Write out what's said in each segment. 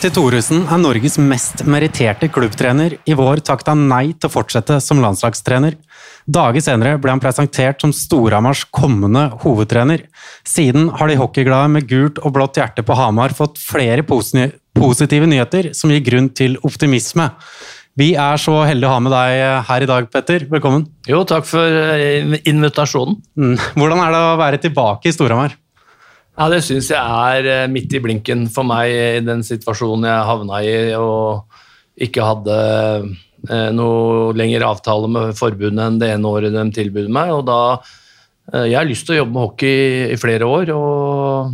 Petter Thoresen er Norges mest meritterte klubbtrener. I vår takket han nei til å fortsette som landslagstrener. Dager senere ble han presentert som Storhamars kommende hovedtrener. Siden har de hockeyglade med gult og blått hjerte på Hamar fått flere positive nyheter som gir grunn til optimisme. Vi er så heldige å ha med deg her i dag, Petter. Velkommen. Jo, takk for eh, invitasjonen. Mm. Hvordan er det å være tilbake i Storhamar? Ja, Det syns jeg er eh, midt i blinken for meg i den situasjonen jeg havna i og ikke hadde eh, noe lengre avtale med forbundet enn det ene året de tilbød meg. og da Jeg har lyst til å jobbe med hockey i flere år, og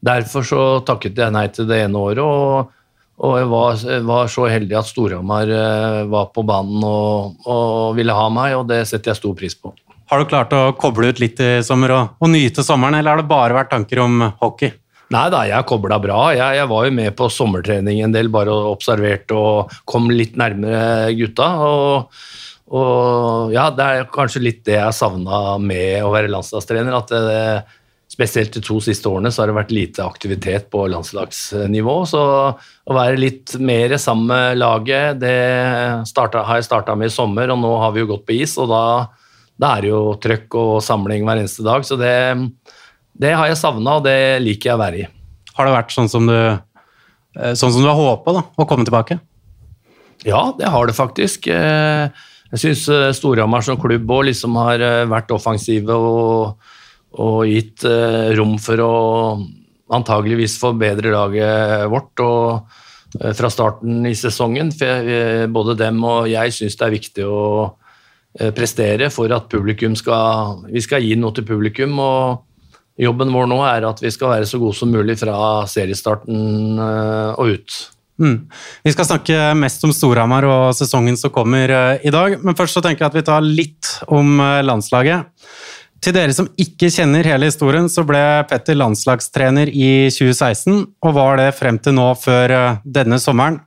derfor så takket jeg nei til det ene året. og og jeg var, var, så heldig at Storhamar eh, var på banen og, og, ville ha meg, og det setter jeg stor pris på. Har du klart å koble ut litt i sommer og, og nyte sommeren, eller har det bare vært tanker om hockey? Nei da, jeg kobla bra. Jeg, jeg, var jo med på sommertrening en del, bare observerte og kom litt nærmere gutta. Og, og ja, det er kanskje litt det jeg savna med å være landslagstrener. at det, spesielt de to siste årene så har det vært lite aktivitet på landslagsnivå. Så å være litt mer sammen med laget, det startet, har jeg starta med i sommer, og nå har vi jo gått på is. og da, da er det jo trøkk og samling hver eneste dag. Så det, det har jeg savna, og det liker jeg å være i. Har det vært sånn som du, eh, sånn som du har håpa, å komme tilbake? Ja, det har det faktisk. Eh, jeg syns eh, Storhamar som klubb òg liksom har vært offensive og og gitt rom for å antageligvis forbedre laget vårt. og fra starten i sesongen. For både dem og jeg syns det er viktig å prestere for at publikum skal Vi skal gi noe til publikum. og Jobben vår nå er at vi skal være så gode som mulig fra seriestarten og ut. Mm. Vi skal snakke mest om Storhamar og sesongen som kommer i dag. Men først så tenker jeg at vi tar litt om landslaget. Til dere som ikke kjenner hele historien, så ble Petter landslagstrener i 2016, og var det frem til nå før eh, denne sommeren.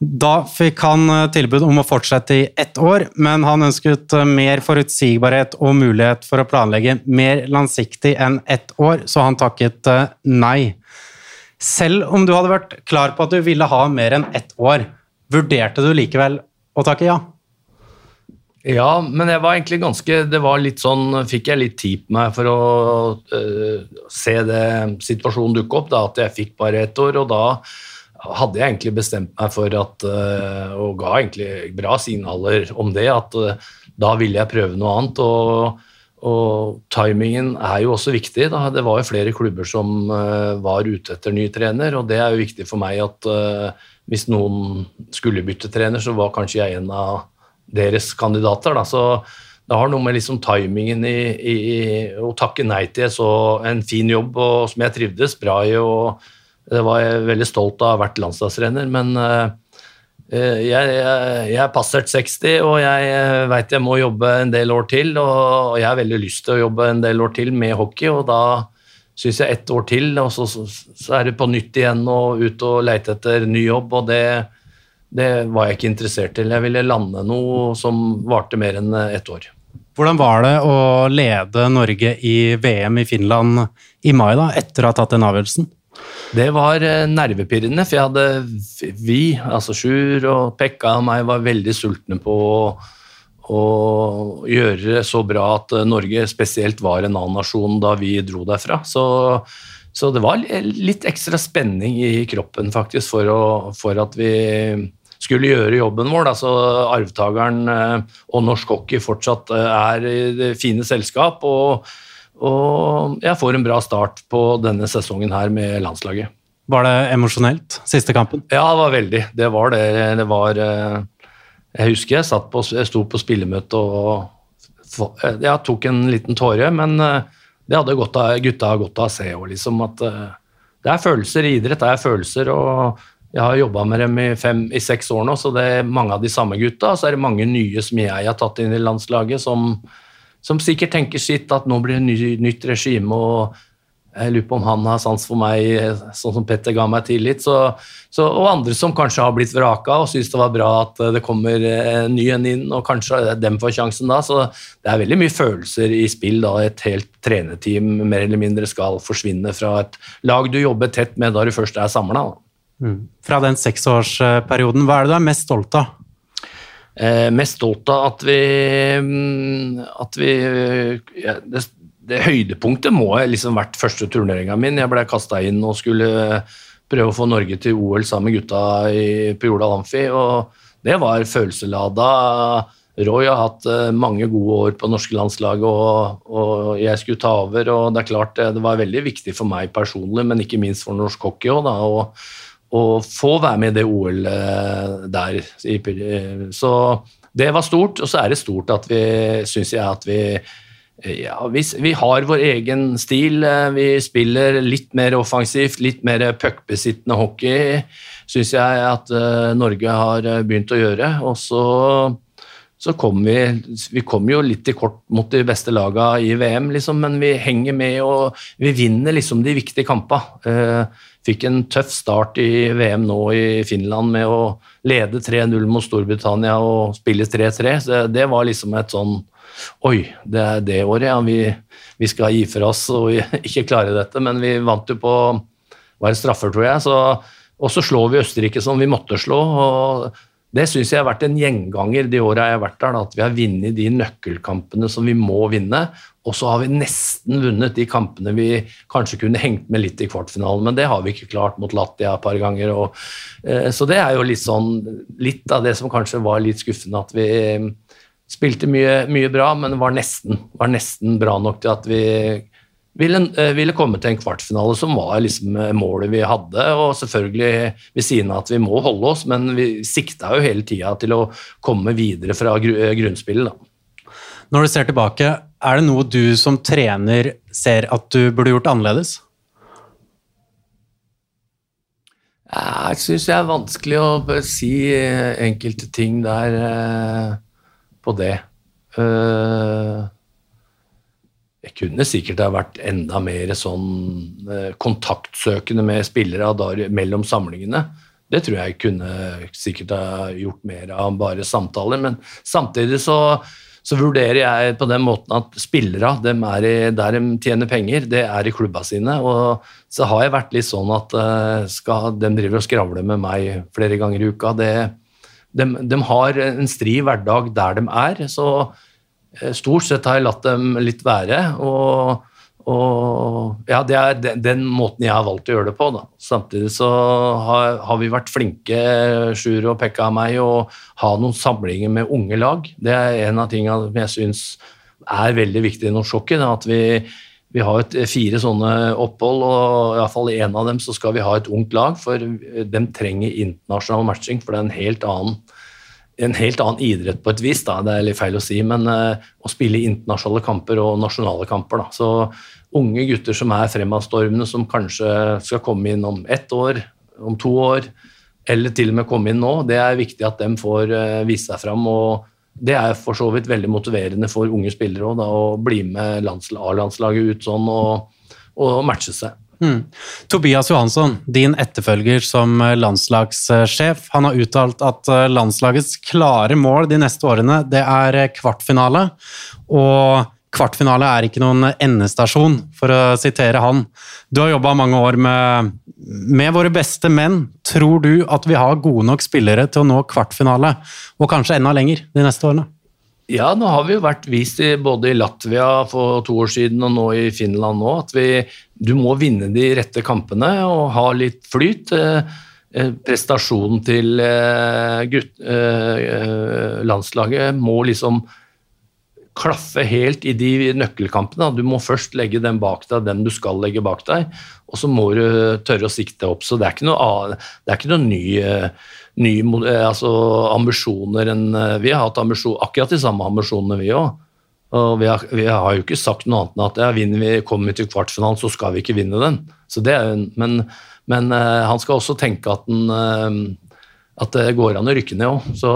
Da fikk han eh, tilbud om å fortsette i ett år, men han ønsket eh, mer forutsigbarhet og mulighet for å planlegge mer langsiktig enn ett år, så han takket nei. Selv om du hadde vært klar på at du ville ha mer enn ett år, vurderte du likevel å takke ja? Ja, men jeg var egentlig ganske Det var litt sånn Fikk jeg litt tid på meg for å uh, se det situasjonen dukke opp, da, at jeg fikk bare ett år, og da hadde jeg egentlig bestemt meg for at uh, Og ga egentlig bra signaler om det, at uh, da ville jeg prøve noe annet. og og timingen er jo også viktig. Da. Det var jo flere klubber som var ute etter ny trener, og det er jo viktig for meg at hvis noen skulle bytte trener, så var kanskje jeg en av deres kandidater. Da. Så det har noe med liksom timingen i, i, å takke nei til så en fin jobb og, som jeg trivdes bra i. og Det var jeg veldig stolt av å ha vært landslagstrener. Men uh, jeg, jeg, jeg er passert 60, og jeg uh, veit jeg må jobbe en del år til. Og, jeg har veldig lyst til å jobbe en del år til med hockey, og da syns jeg ett år til, og så, så, så, er det på nytt igjen og ut og leite etter ny jobb. og det det var jeg ikke interessert til. Jeg ville lande noe som varte mer enn ett år. Hvordan var det å lede Norge i VM i Finland i mai, da, etter å ha tatt den avgjørelsen? Det var eh, nervepirrende, for jeg hadde Vi, altså Sjur og Pekka og meg, var veldig sultne på å, å gjøre det så bra at Norge spesielt var en annen nasjon da vi dro derfra. Så, så det var litt ekstra spenning i kroppen, faktisk, for, å, for at vi skulle gjøre jobben vår. Altså arvtakeren eh, og norsk hockey fortsatt eh, er i det fine selskap. Og, og jeg får en bra start på denne sesongen her med landslaget. Var det emosjonelt, siste kampen? Ja, det var veldig. Det var det. Det var eh, Jeg husker jeg, på, jeg sto på spillemøte og jeg tok en liten tåre, men det hadde godt av, gutta godt av å se òg, liksom. At det er følelser i idrett. Det er følelser, og jeg har jobba med dem i, fem, i, seks år nå, så det er mange av de samme gutta. Så er det mange nye som jeg har tatt inn i landslaget, som, som sikkert tenker sitt at nå blir det ny, nytt regime. og jeg lurer på om han har sans for meg, sånn som Petter ga meg tillit. Så, så, og andre som kanskje har blitt vraka og syns det var bra at det kommer en ny en inn, og kanskje dem får sjansen da. Så det er veldig mye følelser i spill da et helt trenerteam mer eller mindre skal forsvinne fra et lag du jobber tett med da du først er samla. Mm. Fra den seksårsperioden, hva er det du er mest stolt av? Eh, mest stolt av at vi, mm, at vi ja, det, det, høydepunktet må liksom vært første turneringa min. Jeg ble kasta inn og skulle prøve å få Norge til OL sammen med gutta i, på Jordal Amfi. og Det var følelselada. Roy har hatt eh, mange gode år på norske landslag, og, og, jeg skulle ta over. og Det er klart det, det var veldig viktig for meg personlig, men ikke minst for norsk hockey òg, å få være med i det OL der. Så det var stort, og så er det stort at vi, syns jeg, at vi ja, vi, vi, har vår egen stil. Vi spiller litt mer offensivt, litt mer puckbesittende hockey, syns jeg at Norge har begynt å gjøre. Og så så kom vi Vi kom jo litt i kort mot de beste lagene i VM, liksom, men vi henger med og vi vinner liksom de viktige kampene. Uh, fikk en tøff start i VM nå i Finland med å lede 3-0 mot Storbritannia og spille 3-3. Så det var liksom et sånn Oi, det er det året, ja. Vi, vi skal gi fra oss og ikke klare dette, men vi vant jo på var det straffer, tror jeg. Så, og så slår vi Østerrike som vi måtte slå. og det syns jeg har vært en gjenganger de åra jeg har vært der, at vi har vunnet de nøkkelkampene som vi må vinne. Og så har vi nesten vunnet de kampene vi kanskje kunne hengt med litt i kvartfinalen, men det har vi ikke klart mot Latia et par ganger. Og, eh, så det er jo litt sånn litt av det som kanskje var litt skuffende, at vi eh, spilte mye, mye bra, men var nesten, var nesten bra nok til at vi ville, eh, ville komme til en kvartfinale, som var liksom eh, målet vi hadde. Og selvfølgelig ved siden av at vi må holde oss, men vi sikta jo hele tida til å komme videre fra eh, grunnspillet. Da. Når du ser tilbake, er det noe du som trener ser at du burde gjort annerledes? Jeg syns det er vanskelig å si enkelte ting der på det. Uh, jeg kunne sikkert ha vært enda mer sånn eh, kontaktsøkende med spillere der, mellom samlingene. Det tror jeg kunne sikkert ha gjort mer av bare samtaler. Men samtidig så, så vurderer jeg på den måten at spillere, dem er i, der de tjener penger, det er i klubba sine. Og så har jeg vært litt sånn at uh, skal, de driver og skravler med meg flere ganger i uka. Det, de, de har en stri hverdag der de er. så Eh, stort sett har jeg latt dem litt være. og, og ja, Det er den, den, måten jeg har valgt å gjøre det på. Da. Samtidig så har, har, vi vært flinke, Sjur og Pekka og meg, å ha noen samlinger med unge lag. Det er en av tingene jeg syns er veldig viktig i norsk hockey. At vi, vi har et, fire sånne opphold, og iallfall i en av dem så skal vi ha et ungt lag. For de trenger internasjonal matching, for det er en helt annen en helt annen idrett på et vis, da. det er litt feil å si, men uh, å spille internasjonale kamper og nasjonale kamper. Da. Så unge gutter som er fremadstormende, som kanskje skal komme inn om ett år, om to år, eller til og med komme inn nå, det er viktig at de får uh, vise seg fram. og det er for så vidt veldig motiverende for unge spillere også, å bli med A-landslaget ut sånn og, og matche seg. Mm. Tobias Johansson, din etterfølger som landslagssjef, han har uttalt at eh, landslagets klare mål de neste årene, det er eh, kvartfinale. Og kvartfinale er ikke noen endestasjon, for å sitere han. Du har jobba mange år med, med våre beste menn. Tror du at vi har gode nok spillere til å nå kvartfinale, og kanskje enda lenger de neste årene? Ja, nå har vi jo vært vist i, både i Latvia for to år siden og nå i Finland nå, at vi, du må vinne de rette kampene og ha litt flyt. Eh, eh prestasjonen til eh, gutt, eh, landslaget må liksom klaffe helt i de nøkkelkampene. Du må først legge den bak deg, den du skal legge bak deg, og så må du tørre å sikte opp. Så det er ikke noe, det er ikke noe ny eh, nye eh, altså, ambisjoner enn eh, Vi har hatt ambisjon, akkurat de samme ambisjonene, vi òg. Og vi har, vi har, jo ikke sagt noe annet enn at ja, vinner vi, kommer vi til kvartfinalen, så skal vi ikke vinne den. Er, men, men han skal også tenke at, den, at det går an å rykke ned òg. Så,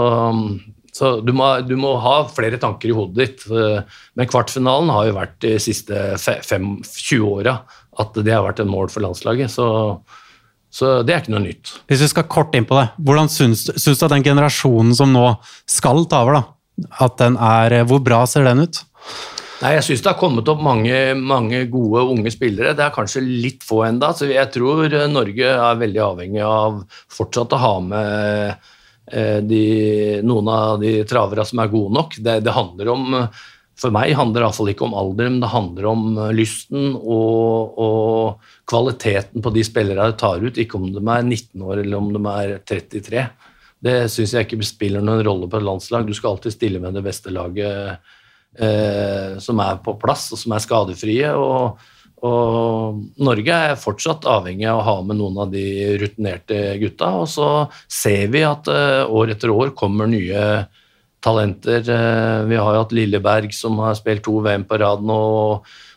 så du, må, du, må, ha flere tanker i hodet ditt. Men kvartfinalen har jo vært de siste fem, 20 åra at det har vært en mål for landslaget. Så så det er ikke noe nytt. Hvis vi skal kort inn på det, hvordan syns, syns du at den generasjonen som nå skal ta over, da, at den er Hvor bra ser den ut? Nei, Jeg syns det har kommet opp mange, mange, gode unge spillere. Det er kanskje litt få enda, så Jeg tror Norge er veldig avhengig av fortsatt å ha med de, noen av de traverne som er gode nok. Det, det handler om For meg handler det iallfall ikke om alder, men det handler om lysten og, og kvaliteten på de spillere du tar ut. Ikke om de er 19 år eller om de er 33. Det syns jeg ikke spiller noen rolle på et landslag. Du skal alltid stille med det beste laget eh, som er på plass, og som er skadefrie. og, og Norge er fortsatt avhengig av å ha med noen av de rutinerte gutta. Og så ser vi at eh, år etter år kommer nye talenter. Eh, vi har jo hatt Lilleberg som har spilt to VM på rad nå.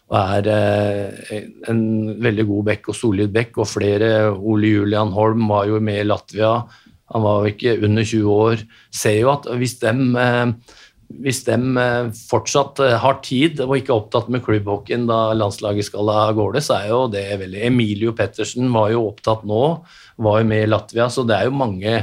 og er eh, en veldig god bekk og solid bekk, og flere Ole Julian Holm var jo med i Latvia. Han var jo ikke under 20 år. Ser jo at hvis dem hvis de eh, fortsatt eh, har tid og ikke er opptatt med klubbhockeyen da landslaget skal av gårde, så er jo det veldig Emilio Pettersen var jo opptatt nå, var jo med i Latvia, så det er jo mange,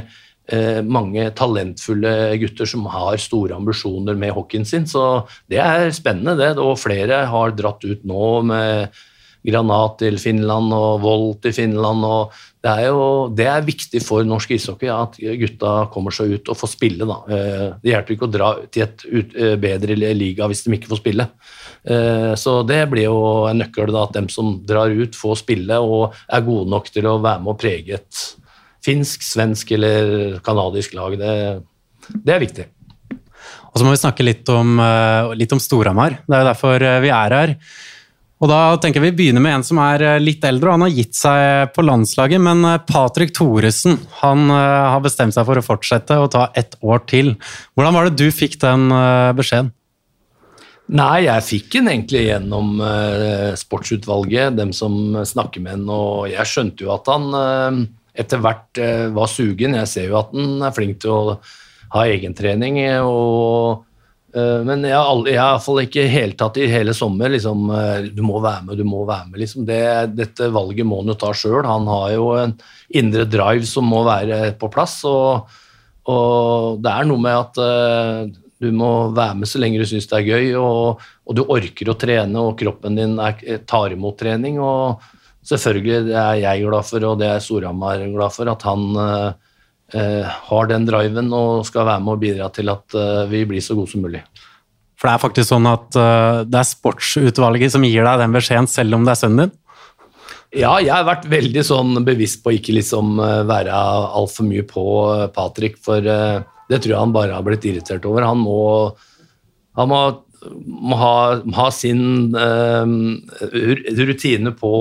eh, mange talentfulle gutter som har store ambisjoner med hockeyen sin. Så det er spennende, det. Og flere har dratt ut nå med Granat til Finland og Vold til Finland. og det er jo det er viktig for norsk ishockey at gutta kommer seg ut og får spille. Da. Eh, det hjelper ikke å dra til et ut, bedre liga hvis de ikke får spille. Eh, så det blir jo en nøkkel, da, at dem som drar ut, får spille og er gode nok til å være med og prege et finsk, svensk eller canadisk lag. Det, det, er viktig. Og så må vi snakke litt om, litt om Storhamar. Det er jo derfor vi er her. Og da tenker Vi begynner med en som er eh, litt eldre. og Han har gitt seg på landslaget, men eh, Patrick Thoresen han eh, har bestemt seg for å fortsette og ta ett år til. Hvordan var det du fikk den beskjeden? Nei, jeg fikk den egentlig gjennom sportsutvalget, dem som snakker med den, og jeg skjønte jo at han etter hvert var sugen. Jeg ser jo at han er flink til å ha egentrening og men jeg har, aldri, jeg har iallfall ikke helt tatt i hele sommer liksom, eh, Du må være med, du må være med. Liksom. Det, dette valget må han jo ta sjøl. Han har jo en indre drive som må være på plass. Og, og det er noe med at uh, du må være med så lenge du syns det er gøy, og, og, du orker å trene, og kroppen din er, tar imot trening. Og selvfølgelig det er jeg glad for, og det er Storhamar glad for, at han uh, Eh, har den driven og skal være med og bidra til at eh, vi blir så gode som mulig. For det er faktisk sånn at eh, det er sportsutvalget som gir deg den beskjeden, selv om det er sønnen din? Ja, jeg har vært veldig sånn bevisst på å ikke liksom være altfor mye på Patrick, for det tror jeg han bare har blitt irritert over. Han må, han må, må ha, ha, sin uh, rutine på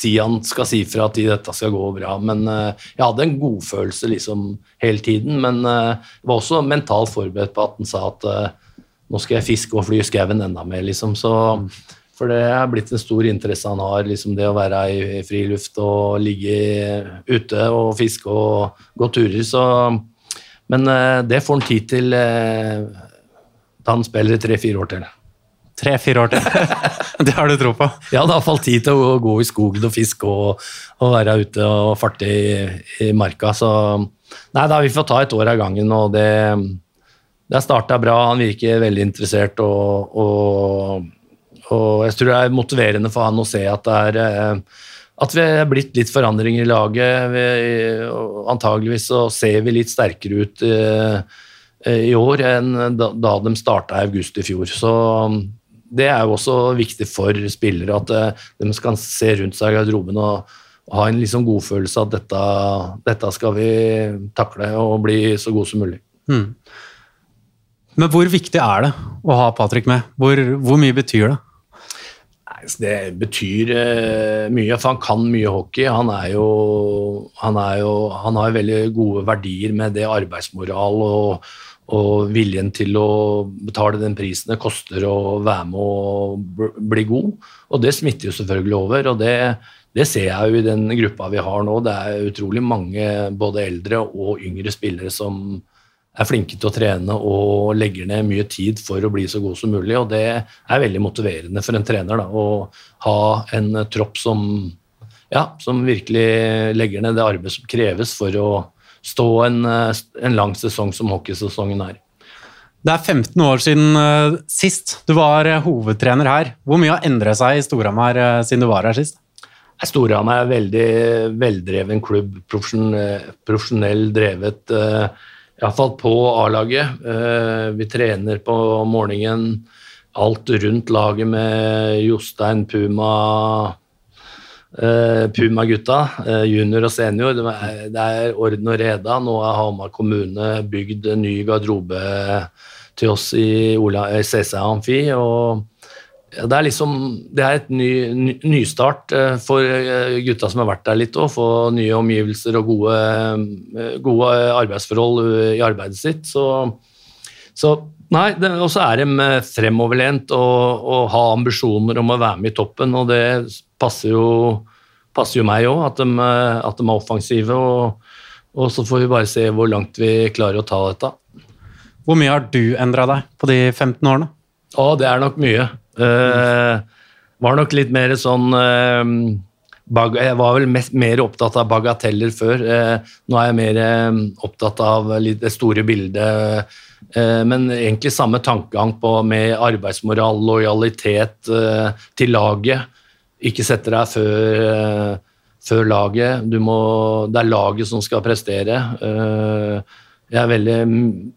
tid han skal si fra at dette skal gå bra. Men uh, jeg hadde en godfølelse liksom hele tiden. Men uh, var også mentalt forberedt på at han sa at uh, nå skal jeg fiske og fly skauen enda mer, liksom. Så, for det er blitt en stor interesse han har, liksom det å være i, friluft og ligge ute og fiske og gå turer. Så, men det får han tid til da han spiller tre-fire år til. Tre-fire år til. det har du tro på? Ja, det er iallfall tid til å gå i skogen og fiske og, og være ute og farte i, i, marka. Så nei da, vi får ta et år av gangen, og det, det starta bra. Han virker veldig interessert, og, og, og, jeg tror det er motiverende for han å se at det er eh, at vi er blitt litt forandringer i laget. Vi, antageligvis så ser vi litt sterkere ut i, i år enn da, da de starta i august i fjor. Så det er jo også viktig for spillere at eh, de skal se rundt seg i garderoben og, og ha en liksom godfølelse at dette, dette, skal vi takle og bli så gode som mulig. Mm. Men hvor viktig er det å ha Patrick med? Hvor, hvor mye betyr det? Det betyr uh, mye, for han kan mye hockey. Han, er jo, han, er jo, han har veldig gode verdier med det arbeidsmoral og, og viljen til å betale den prisen det koster å være med og bli god. Og det smitter jo selvfølgelig over. og det, det ser jeg jo i den gruppa vi har nå. Det er utrolig mange både eldre og yngre spillere som er flinke til å trene og legger ned mye tid for å bli så god som mulig. Og det er veldig motiverende for en trener da, å ha en tropp som, ja, som virkelig legger ned det arbeidet som kreves for å stå en, eh, en lang sesong som hockeysesongen er. Det er 15 år siden uh, sist du var uh, hovedtrener her. Hvor mye har endret seg i Storhamar uh, siden du var her sist? Storhamar er en veldig veldreven klubb. Profesjonell drevet. Iallfall på A-laget. Vi trener på morgenen. Alt rundt laget med Jostein Puma Puma-gutta, junior og senior. Det er orden og reda. Nå har Hamar kommune bygd en ny garderobe til oss i, CC Amfi. og det er liksom det er et ny, ny, nystart eh, for eh, gutta som har vært der litt, å få nye omgivelser og gode, eh, gode arbeidsforhold i arbeidet sitt. Så, så nei, og så er de fremoverlent og, og har ambisjoner om å være med i toppen, og det passer jo, passer jo meg òg, at, at, de er offensive. Og, og så får vi bare se hvor langt vi klarer å ta dette. Hvor mye har du endra deg på de 15 årene? Å, det er nok mye. Eh, var nok litt mer sånn uh, Jeg var vel mest, mer opptatt av bagateller før. Eh, nå er jeg mer opptatt av det store bildet. Men egentlig samme tankegang med arbeidsmoral, lojalitet til laget. Ikke sette deg før, før laget. Må, det er laget som skal prestere. Jeg er veldig,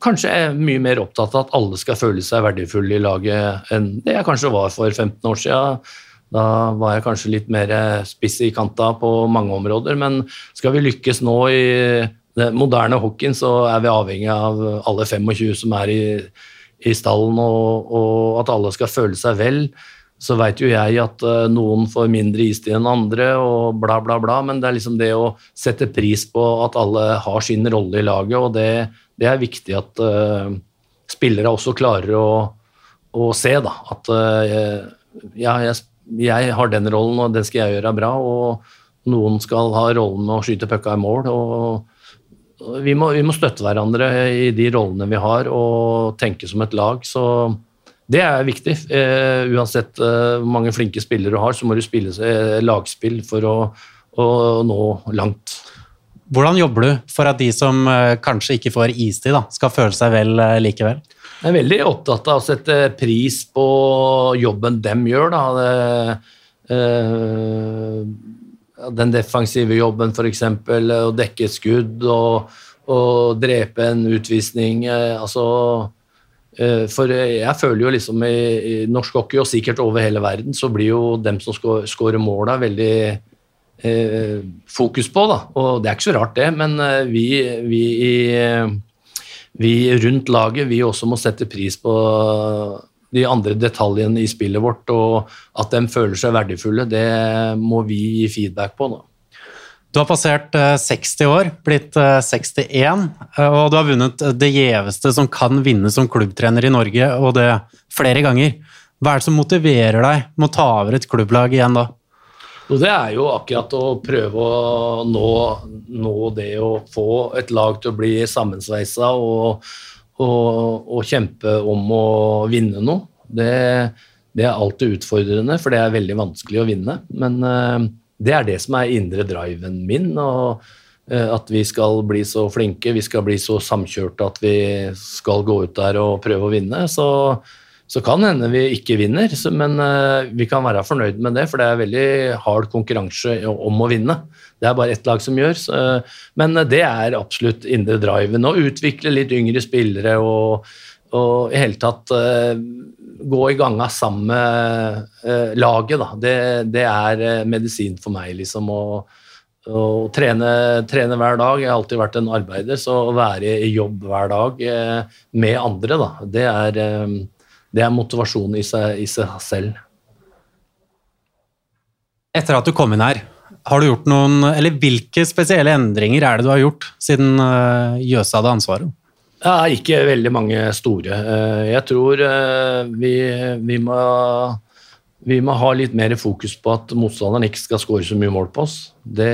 kanskje er mye mer opptatt av at alle skal føle seg verdifulle i laget enn det jeg kanskje var for 15 år siden. Da var jeg kanskje litt mer spiss i kanta på mange områder. Men skal vi lykkes nå i den moderne hockeyen, så er vi avhengig av alle 25 som er i, i stallen, og, og at alle skal føle seg vel. Så veit jo jeg at uh, noen får mindre istid enn andre, og bla, bla, bla, men det er liksom det å sette pris på at alle har sin rolle i laget, og det, det er viktig at uh, spillere også klarer å, å se, da. At uh, ja, jeg, jeg, har den rollen, og den skal jeg gjøre bra, og noen skal ha rollen med å skyte pucka i mål. og vi må, vi må støtte hverandre i de rollene vi har, og tenke som et lag. så det er viktig. Eh, uansett hvor hvor mange flinke spillere du har, så må du spille eh, lagspill for å, å, nå langt. Hvordan jobber du for at de som kanskje ikke får istid, da, skal føle seg vel likevel? Jeg er veldig opptatt av å sette pris på jobben dem gjør. Da. Det, den defensive jobben, f.eks. Å dekke et skudd og, og drepe en utvisning. altså Eh, for jeg føler jo liksom i, i, norsk hockey, og sikkert over hele verden, så blir jo dem som skårer måla, veldig eh, fokus på. da, Og det er ikke så rart, det, men eh, vi, vi, i, vi, rundt laget vi også må sette pris på de andre detaljene i spillet vårt, og at de føler seg verdifulle, det må vi gi feedback på. da. Du har passert 60 eh, år, blitt 61, eh, og du har vunnet det gjeveste som kan vinne som klubbtrener i Norge, og det flere ganger. Hva er det som motiverer deg med å ta over et klubblag igjen da? Det er jo akkurat å prøve å nå, nå det å få et lag til å bli sammensveisa og, og, og, kjempe om å vinne noe. Det, det, er alltid utfordrende, for det er veldig vanskelig å vinne. Men uh, det er det som er indre driven min. og eh, At vi skal bli så flinke, vi skal bli så samkjørte at vi skal gå ut der og prøve å vinne. Så, så kan hende vi ikke vinner, men eh, vi kan være fornøyd med det, for det er veldig hard konkurranse om å vinne. Det er bare ett lag som gjør. Men det er absolutt indre driven. Å utvikle litt yngre spillere og, og i hele tatt eh, gå i ganga sammen med uh, laget, da. Det, det, er medisin for meg, liksom. Å, å trene, trene, hver dag. Jeg har alltid vært en arbeider, så å være i jobb hver dag med andre, da, det er, det er motivasjon i seg, i seg, selv. Etter at du kom inn her, har du gjort noen Eller hvilke spesielle endringer er det du har gjort siden Jøsa hadde ansvaret? Ja, ikke veldig mange store. Eh, jeg tror eh, vi, vi, må, vi må ha litt mer fokus på at motstanderen ikke skal skåre så mye mål på oss. Det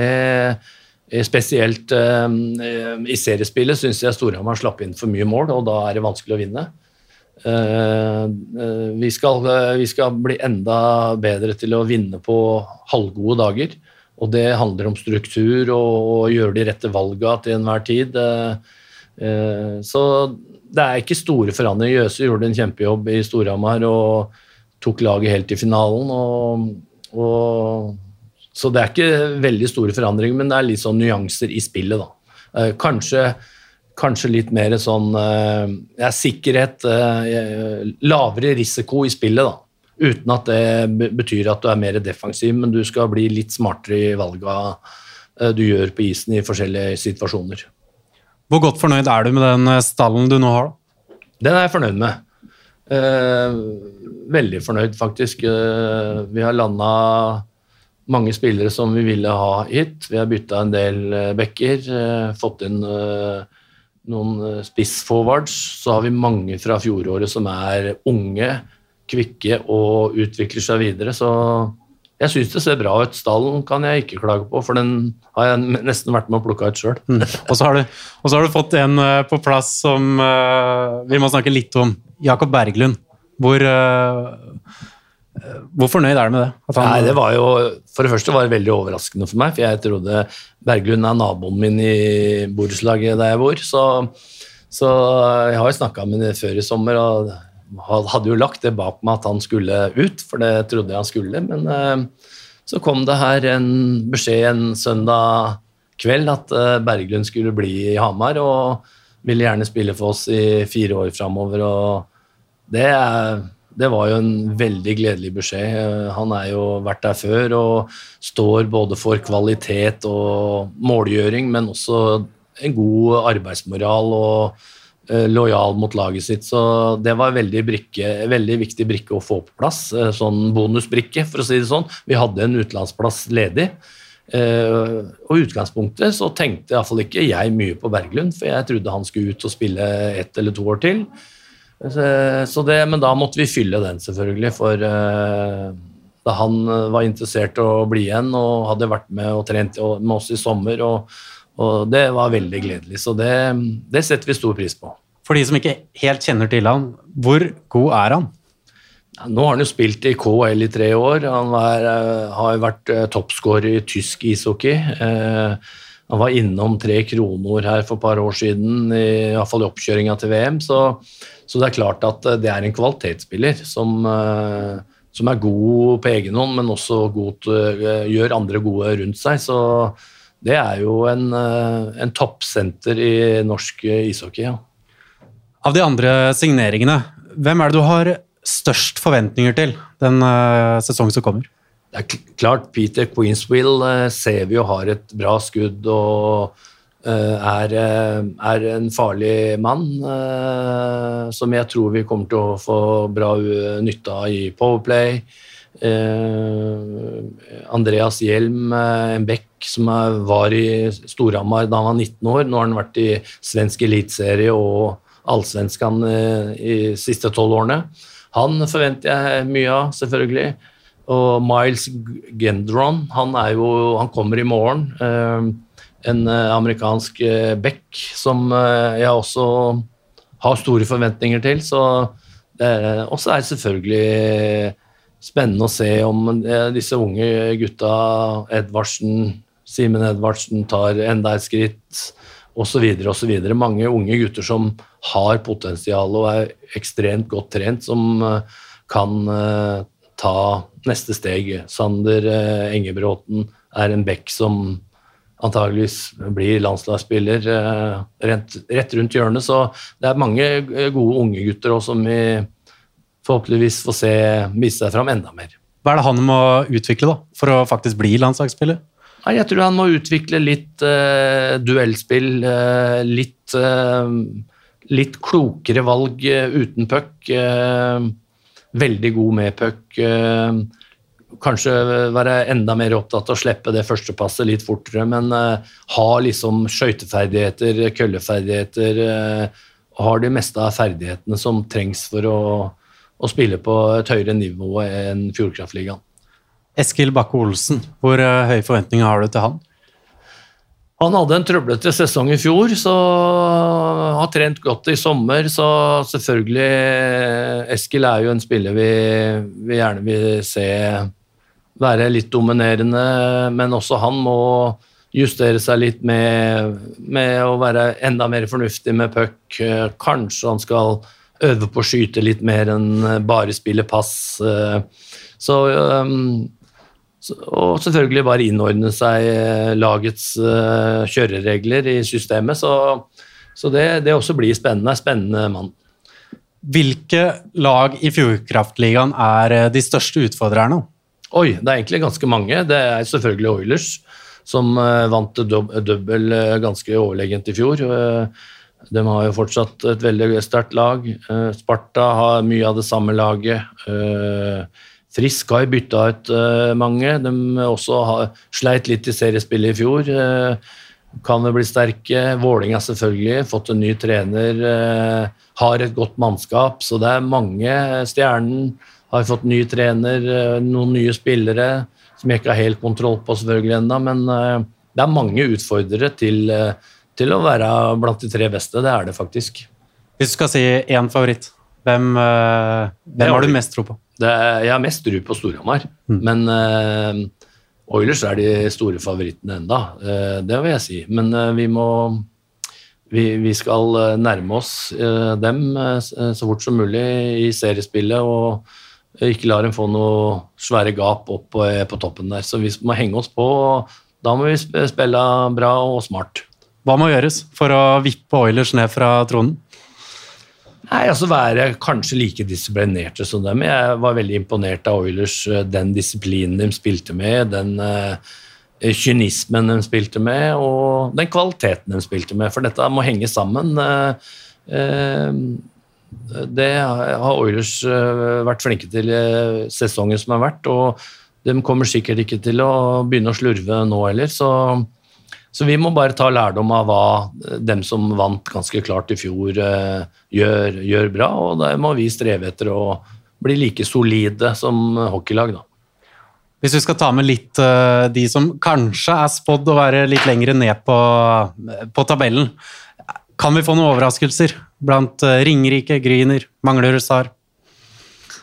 Spesielt eh, i seriespillet syns jeg Storhamar slapp inn for mye mål, og da er det vanskelig å vinne. Vi skal, vi skal bli enda bedre til å vinne på halvgode dager. Og det handler om struktur og å gjøre de rette valga til enhver tid. Eh, så det er ikke store forandringer. Jøse gjorde en kjempejobb i Storhamar og tok laget helt til finalen. Og, og, så det er ikke veldig store forandringer, men det er litt sånn nyanser i spillet, da. Eh, kanskje, kanskje litt mer sånn ja, sikkerhet, lavere risiko i spillet, da. Uten at det betyr at du er mer defensiv, men du skal bli litt smartere i valga du gjør på isen i forskjellige situasjoner. Hvor godt fornøyd er du med den eh, stallen du nå har? Den er jeg fornøyd med. Eh, veldig fornøyd, faktisk. Eh, vi har landa mange spillere som vi ville ha hit. Vi har bytta en del eh, eh, fått inn eh, noen spissforwards. Så har vi mange fra fjoråret som er unge, kvikke og utvikler seg videre. Så jeg syns det ser bra ut. Stallen kan jeg ikke klage på, for den har jeg nesten vært med å plukke ut sjøl. Mm. Og, så har du fått en uh, på plass som uh, vi må snakke litt om. Jakob Berglund. Hvor, hvor fornøyd er du med det? Han, Nei, det var jo, For det første var det veldig overraskende for meg, for jeg trodde Berglund er naboen min i borettslaget der jeg bor. Så, så jeg har jo snakka med ham før i sommer. og hadde jo lagt det bak meg at han skulle ut, for det trodde jeg han skulle. Men uh, så kom det her en beskjed en søndag kveld at uh, Berglund skulle bli i Hamar og ville gjerne spille for oss i fire år framover. Og det, det var jo en veldig gledelig beskjed. Uh, han er jo vært der før og står både for kvalitet og målgjøring, men også en god arbeidsmoral. og Eh, lojal mot laget sitt. Så det var en veldig, brikke, veldig viktig brikke å få på plass. Eh, sånn bonusbrikke, for å si det sånn. Vi hadde en utenlandsplass ledig. Og i utgangspunktet så tenkte iallfall ikke jeg mye på Berglund, for jeg trodde han skulle ut og spille ett eller to år til. Så, så det, men da måtte vi fylle den, selvfølgelig, for uh, da han var interessert i å bli igjen og hadde vært med og trent med oss i sommer, og, og det var veldig gledelig. Så det, det setter vi stor pris på. For de som ikke helt kjenner til han, hvor god er han? Ja, nå har han jo spilt i KL i tre år. Han er, uh, har vært toppskårer i tysk ishockey. Han var innom Tre Kroner her for et par år siden, i, i fall i oppkjøringa til VM. Så, så, det er klart at det er en kvalitetsspiller som, som er god på egen hånd, men også god, gjør andre gode rundt seg. Så det er jo en, en toppsenter i norsk ishockey. ja. Av de andre signeringene, hvem er det du har størst forventninger til den sesongen som kommer? Det er klart Peter Queenswill ser vi jo har et bra skudd og er, er, en farlig mann som jeg tror vi kommer til å få bra nytte av i Powerplay. Andreas Hjelm, en bekk som var i Storhamar da han var 19 år. Nå har han vært i svensk eliteserie og allsvenskan eh, i siste tolv årene. Han forventer jeg mye av, selvfølgelig. Og Miles Gendron, han, jo, han kommer i morgen. Eh, en eh, amerikansk back som jeg også har store forventninger til. Så og så er det selvfølgelig spennende å se om disse unge gutta, Edvardsen, Simen Edvardsen, tar enda et skritt osv. osv. Mange unge gutter som har potensial og er ekstremt godt trent, som eh, kan eh, ta neste steg. Sander eh, Engebråten er en back som antageligvis blir landslagsspiller rett, rett, rundt hjørnet. Så det er mange gode unge gutter også som vi forhåpentligvis får se vise seg fram enda mer. Hva er det han må utvikle da, for å faktisk bli landslagsspiller? Nei, jeg tror han må utvikle litt uh, duellspill, uh, litt, uh, litt klokere valg uten puck. veldig god med puck. Kanskje være enda mer opptatt av å slippe det første passet litt fortere, men ha liksom skøyteferdigheter, kølleferdigheter. har de meste av ferdighetene som trengs for å, å spille på et høyere nivå enn Fjordkraftligaen. Eskil Bakke-Olsen, hvor uh, høye forventninger har du til han? Han hadde en trøblete sesong i fjor, så har trent godt i sommer. Så selvfølgelig Eskil er jo en spiller vi, vi gjerne vil se være litt dominerende, men også han må justere seg litt med, med å være enda mer fornuftig med puck. Kanskje han skal øve på å skyte litt mer enn bare spille pass. Så, Og selvfølgelig bare innordne seg eh, lagets eh, kjøreregler i systemet. Så, så det, det også blir spennende. Spennende mann. Hvilke lag i Fjordkraftligaen er eh, de største utfordrerne? Oi, det er egentlig ganske mange. Det er selvfølgelig Oilers, som eh, vant dobbel eh, ganske overlegent i fjor. Eh, De har jo fortsatt et veldig sterkt lag. Sparta har mye av det samme laget. Frisk har bytta ut mange. De også har, sleit litt i seriespillet i fjor. Kan det bli sterke. Vålinga selvfølgelig, fått en ny trener. Har et godt mannskap, så det er mange. Stjernen har fått ny trener, eh, noen nye spillere som jeg ikke har helt kontroll på selvfølgelig ennå, men eh, det er mange utfordrere til, eh, til å være blant de tre beste. Det er det faktisk. Hvis du skal si én favoritt, hvem, hvem har du mest tro på? Det er, jeg har mest tro på Storhamar, men uh, Oilers er de store favorittene enda. uh, det vil jeg si. Men uh, vi må vi, vi skal nærme oss dem så fort som mulig i seriespillet og ikke lar dem få noe svære gap opp på, eh, på toppen der. Så vi må henge oss på. Da må vi spille bra og smart. Hva må gjøres for å vippe Oilers ned fra tronen? Nei, altså Være kanskje like disiplinerte som dem. Jeg var veldig imponert av Oilers, eh, den disiplinen de spilte med, den uh, kynismen de spilte med, og den kvaliteten de spilte med. For dette må henge sammen. Uh, eh, det har Oilers eh, vært flinke til i sesongen som har vært, og de kommer sikkert ikke til å begynne å slurve nå heller. så så vi må bare ta lærdom av hva eh, dem som vant ganske klart i fjor, eh, gjør, gjør bra, og da må vi streve etter å bli like solide som hockeylag, da. Hvis vi skal ta med litt eh, de som kanskje er spådd å være litt lengre ned på, på tabellen, kan vi få noen overraskelser blant eh, Ringerike, Gryner, Manglerud, Sar?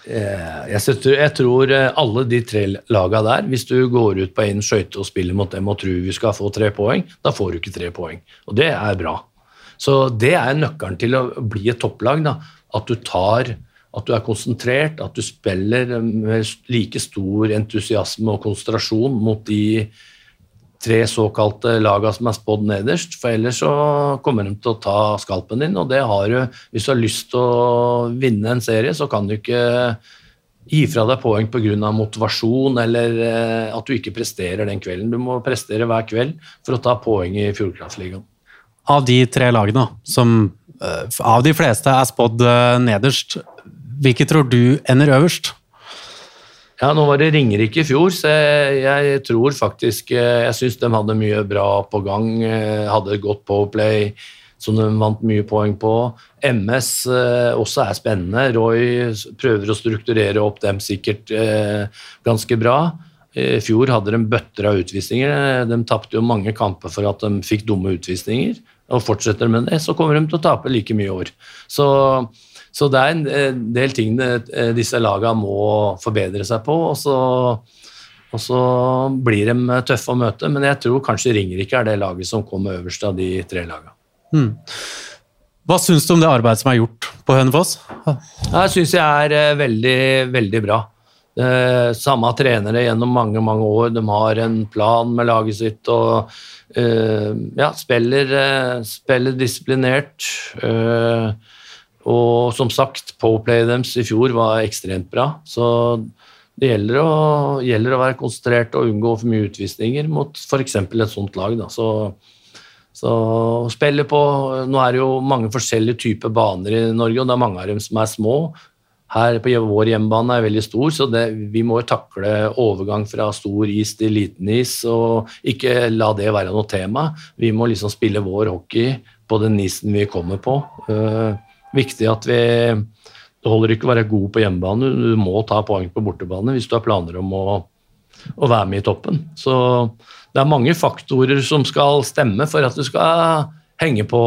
Eh, Jeg, setter, jeg tror eh, alle de tre laga der, hvis du går ut på én skøyte og spiller mot dem og tror vi skal få tre poeng, da får du ikke tre poeng. Og det er bra. Så det er nøkkelen til å bli et topplag. Da. At du tar at du er konsentrert, at du spiller med like stor entusiasme og konsentrasjon mot de tre såkalte laga som er spådd nederst, for ellers så kommer de til å ta skalpen din, og det har du Hvis du har lyst til å vinne en serie, så kan du ikke gi fra deg poeng pga. motivasjon eller eh, at du ikke presterer den kvelden. Du må prestere hver kveld for å ta poeng i Fjordkraftligaen. Av de tre lagene, som eh, av de fleste er spådd eh, nederst, hvilke tror du ender øverst? Ja, nå var det Ringerike i fjor, så jeg, jeg tror faktisk eh, Jeg syns de hadde mye bra på gang. eh, Hadde godt powerplay som de vant mye poeng på. MS eh, også er spennende. Roy prøver å strukturere opp dem sikkert eh, ganske bra. I fjor hadde de bøtter av utvisninger. De tapte jo mange kamper for at de fikk dumme utvisninger. Og fortsetter de med det, så kommer de til å tape like mye i år. Så så det er en eh, del ting eh, disse lagene må forbedre seg på, og så, og så blir de tøffe å møte. Men jeg tror kanskje Ringerike er det laget som kommer øverst av de tre lagene. Hva syns du om det arbeidet som er gjort på Hønefoss? Det syns jeg er eh, veldig, veldig bra. Eh, samme trenere gjennom mange mange år. De har en plan med laget sitt og eh, ja, spiller, eh, spiller disiplinert. Eh, og som sagt, powerplayet deres i fjor var ekstremt bra. Så det gjelder å, gjelder å være konsentrert og unngå for mye utvisninger mot f.eks. et sånt lag. Da. Så, så spille på Nå er det jo mange forskjellige typer baner i Norge, og det er mange av dem som er små. Her på vår hjemmebane er veldig stor, så det, vi må takle overgang fra stor is til liten is, og ikke la det være noe tema. Vi må liksom spille vår hockey på den isen vi kommer på. Uh, viktig at vi Det holder ikke å være god på hjemmebane, du må ta poeng på bortebane hvis du har planer om å, å være med i toppen. Så det er mange faktorer som skal stemme for at du skal henge på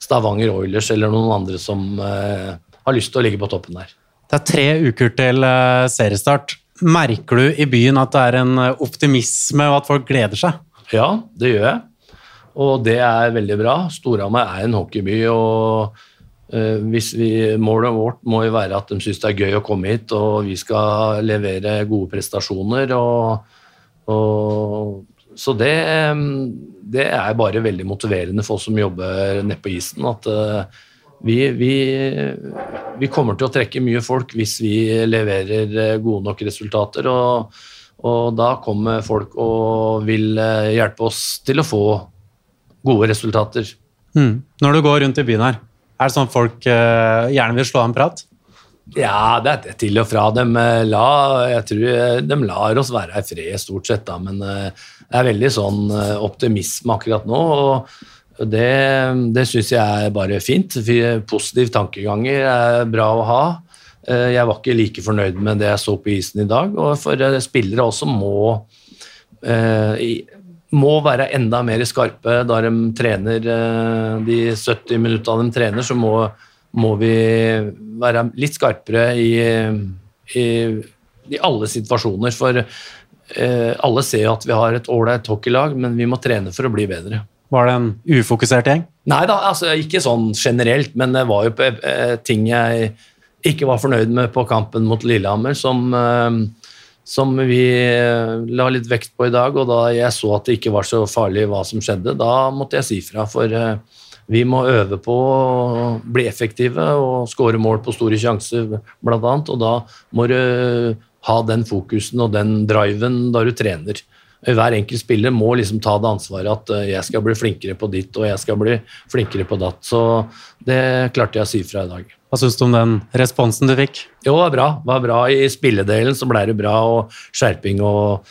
Stavanger Oilers eller noen andre som eh, har lyst til å ligge på toppen der. Det er tre uker til eh, seriestart. Merker du i byen at det er en optimisme, og at folk gleder seg? Ja, det gjør jeg. Og det er veldig bra. Storhamar er en hockeyby. og hvis vi, Målet vårt må jo være at de syns det er gøy å komme hit, og vi skal levere gode prestasjoner. og, og så det, det, er bare veldig motiverende for oss som jobber nede på isen. at uh, vi, vi, vi, kommer til å trekke mye folk hvis vi leverer eh, gode nok resultater. Og, og, da kommer folk og vil eh, hjelpe oss til å få gode resultater. Mm. Når du går rundt i byen her, er det sånn folk uh, gjerne vil slå en prat? Ja, det er til og fra. De, la, jeg tror de lar oss være i fred, stort sett, da, men det er veldig sånn optimisme akkurat nå. og det, det syns jeg er bare fint. Positiv tankeganger er bra å ha. Eh, jeg var ikke like fornøyd med det jeg så på isen i dag. Og for eh, spillere også må, eh, må være enda mer skarpe da de trener de 70 minuttene de trener, så må, må vi være litt skarpere i, i, i alle situasjoner. For alle ser at vi har et ålreit hockeylag, men vi må trene for å bli bedre. Var det en ufokusert gjeng? Nei da, altså, ikke sånn generelt, men det var jo eh, ting jeg ikke var fornøyd med på kampen mot Lillehammer, som, eh, som vi eh, la litt vekt på i dag. Og da jeg så at det ikke var så farlig hva som skjedde, da måtte jeg si fra. For eh, vi må øve på å bli effektive og skåre mål på store sjanser, bl.a. Og da må du ha den fokusen og den driven da du trener hver enkelt spiller må liksom ta det ansvaret at eh, jeg skal bli flinkere på ditt og jeg skal bli flinkere på datt. Så det klarte jeg å si fra i dag. Hva syns du om den responsen du fikk? Jo, det var bra. Det var bra. I spilledelen så ble det bra, og skjerping og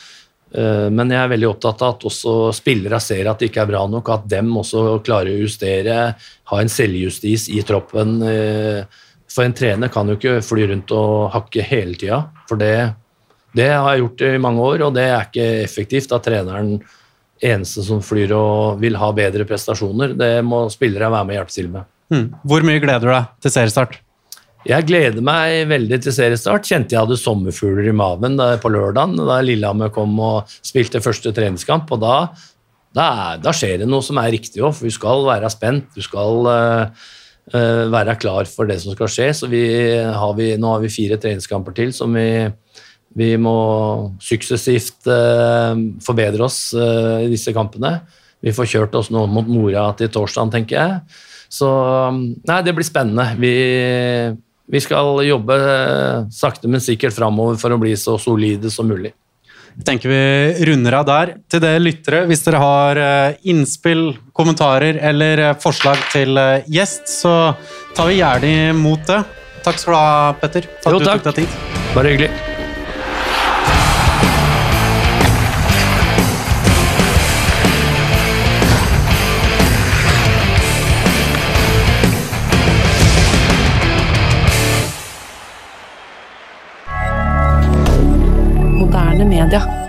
uh, Men jeg er veldig opptatt av at også spillere ser at det ikke er bra nok, at dem også klarer å justere, ha en selvjustis i troppen. Uh, for en trener kan jo ikke fly rundt og hakke hele tida, for det det har jeg gjort i mange år, og det er ikke effektivt at treneren eneste som flyr og vil ha bedre prestasjoner. Det må spillere være med og hjelpe til med. Mm. Hvor mye gleder du deg til seriestart? Jeg gleder meg veldig til seriestart. Kjente jeg hadde sommerfugler i maven på lørdagen da Lillehammer kom og spilte første treningskamp. og da, da, da skjer det noe som er riktig òg, for du skal være spent. Du skal uh, uh, være klar for det som skal skje. Så vi, har vi, nå har vi fire treningskamper til som vi vi må suksessivt uh, forbedre oss uh, i disse kampene. Vi får kjørt oss nå mot Mora til torsdag, tenker jeg. Så nei, det blir spennende. Vi, vi skal jobbe sakte, men sikkert framover for å bli så solide som mulig. Jeg tenker vi runder av der. Til dere lyttere, hvis dere har innspill, kommentarer eller forslag til gjest, så tar vi gjerne imot det. Takk skal du ha, Petter, for at jo, du takk. tok deg tid. Bare hyggelig. Minder.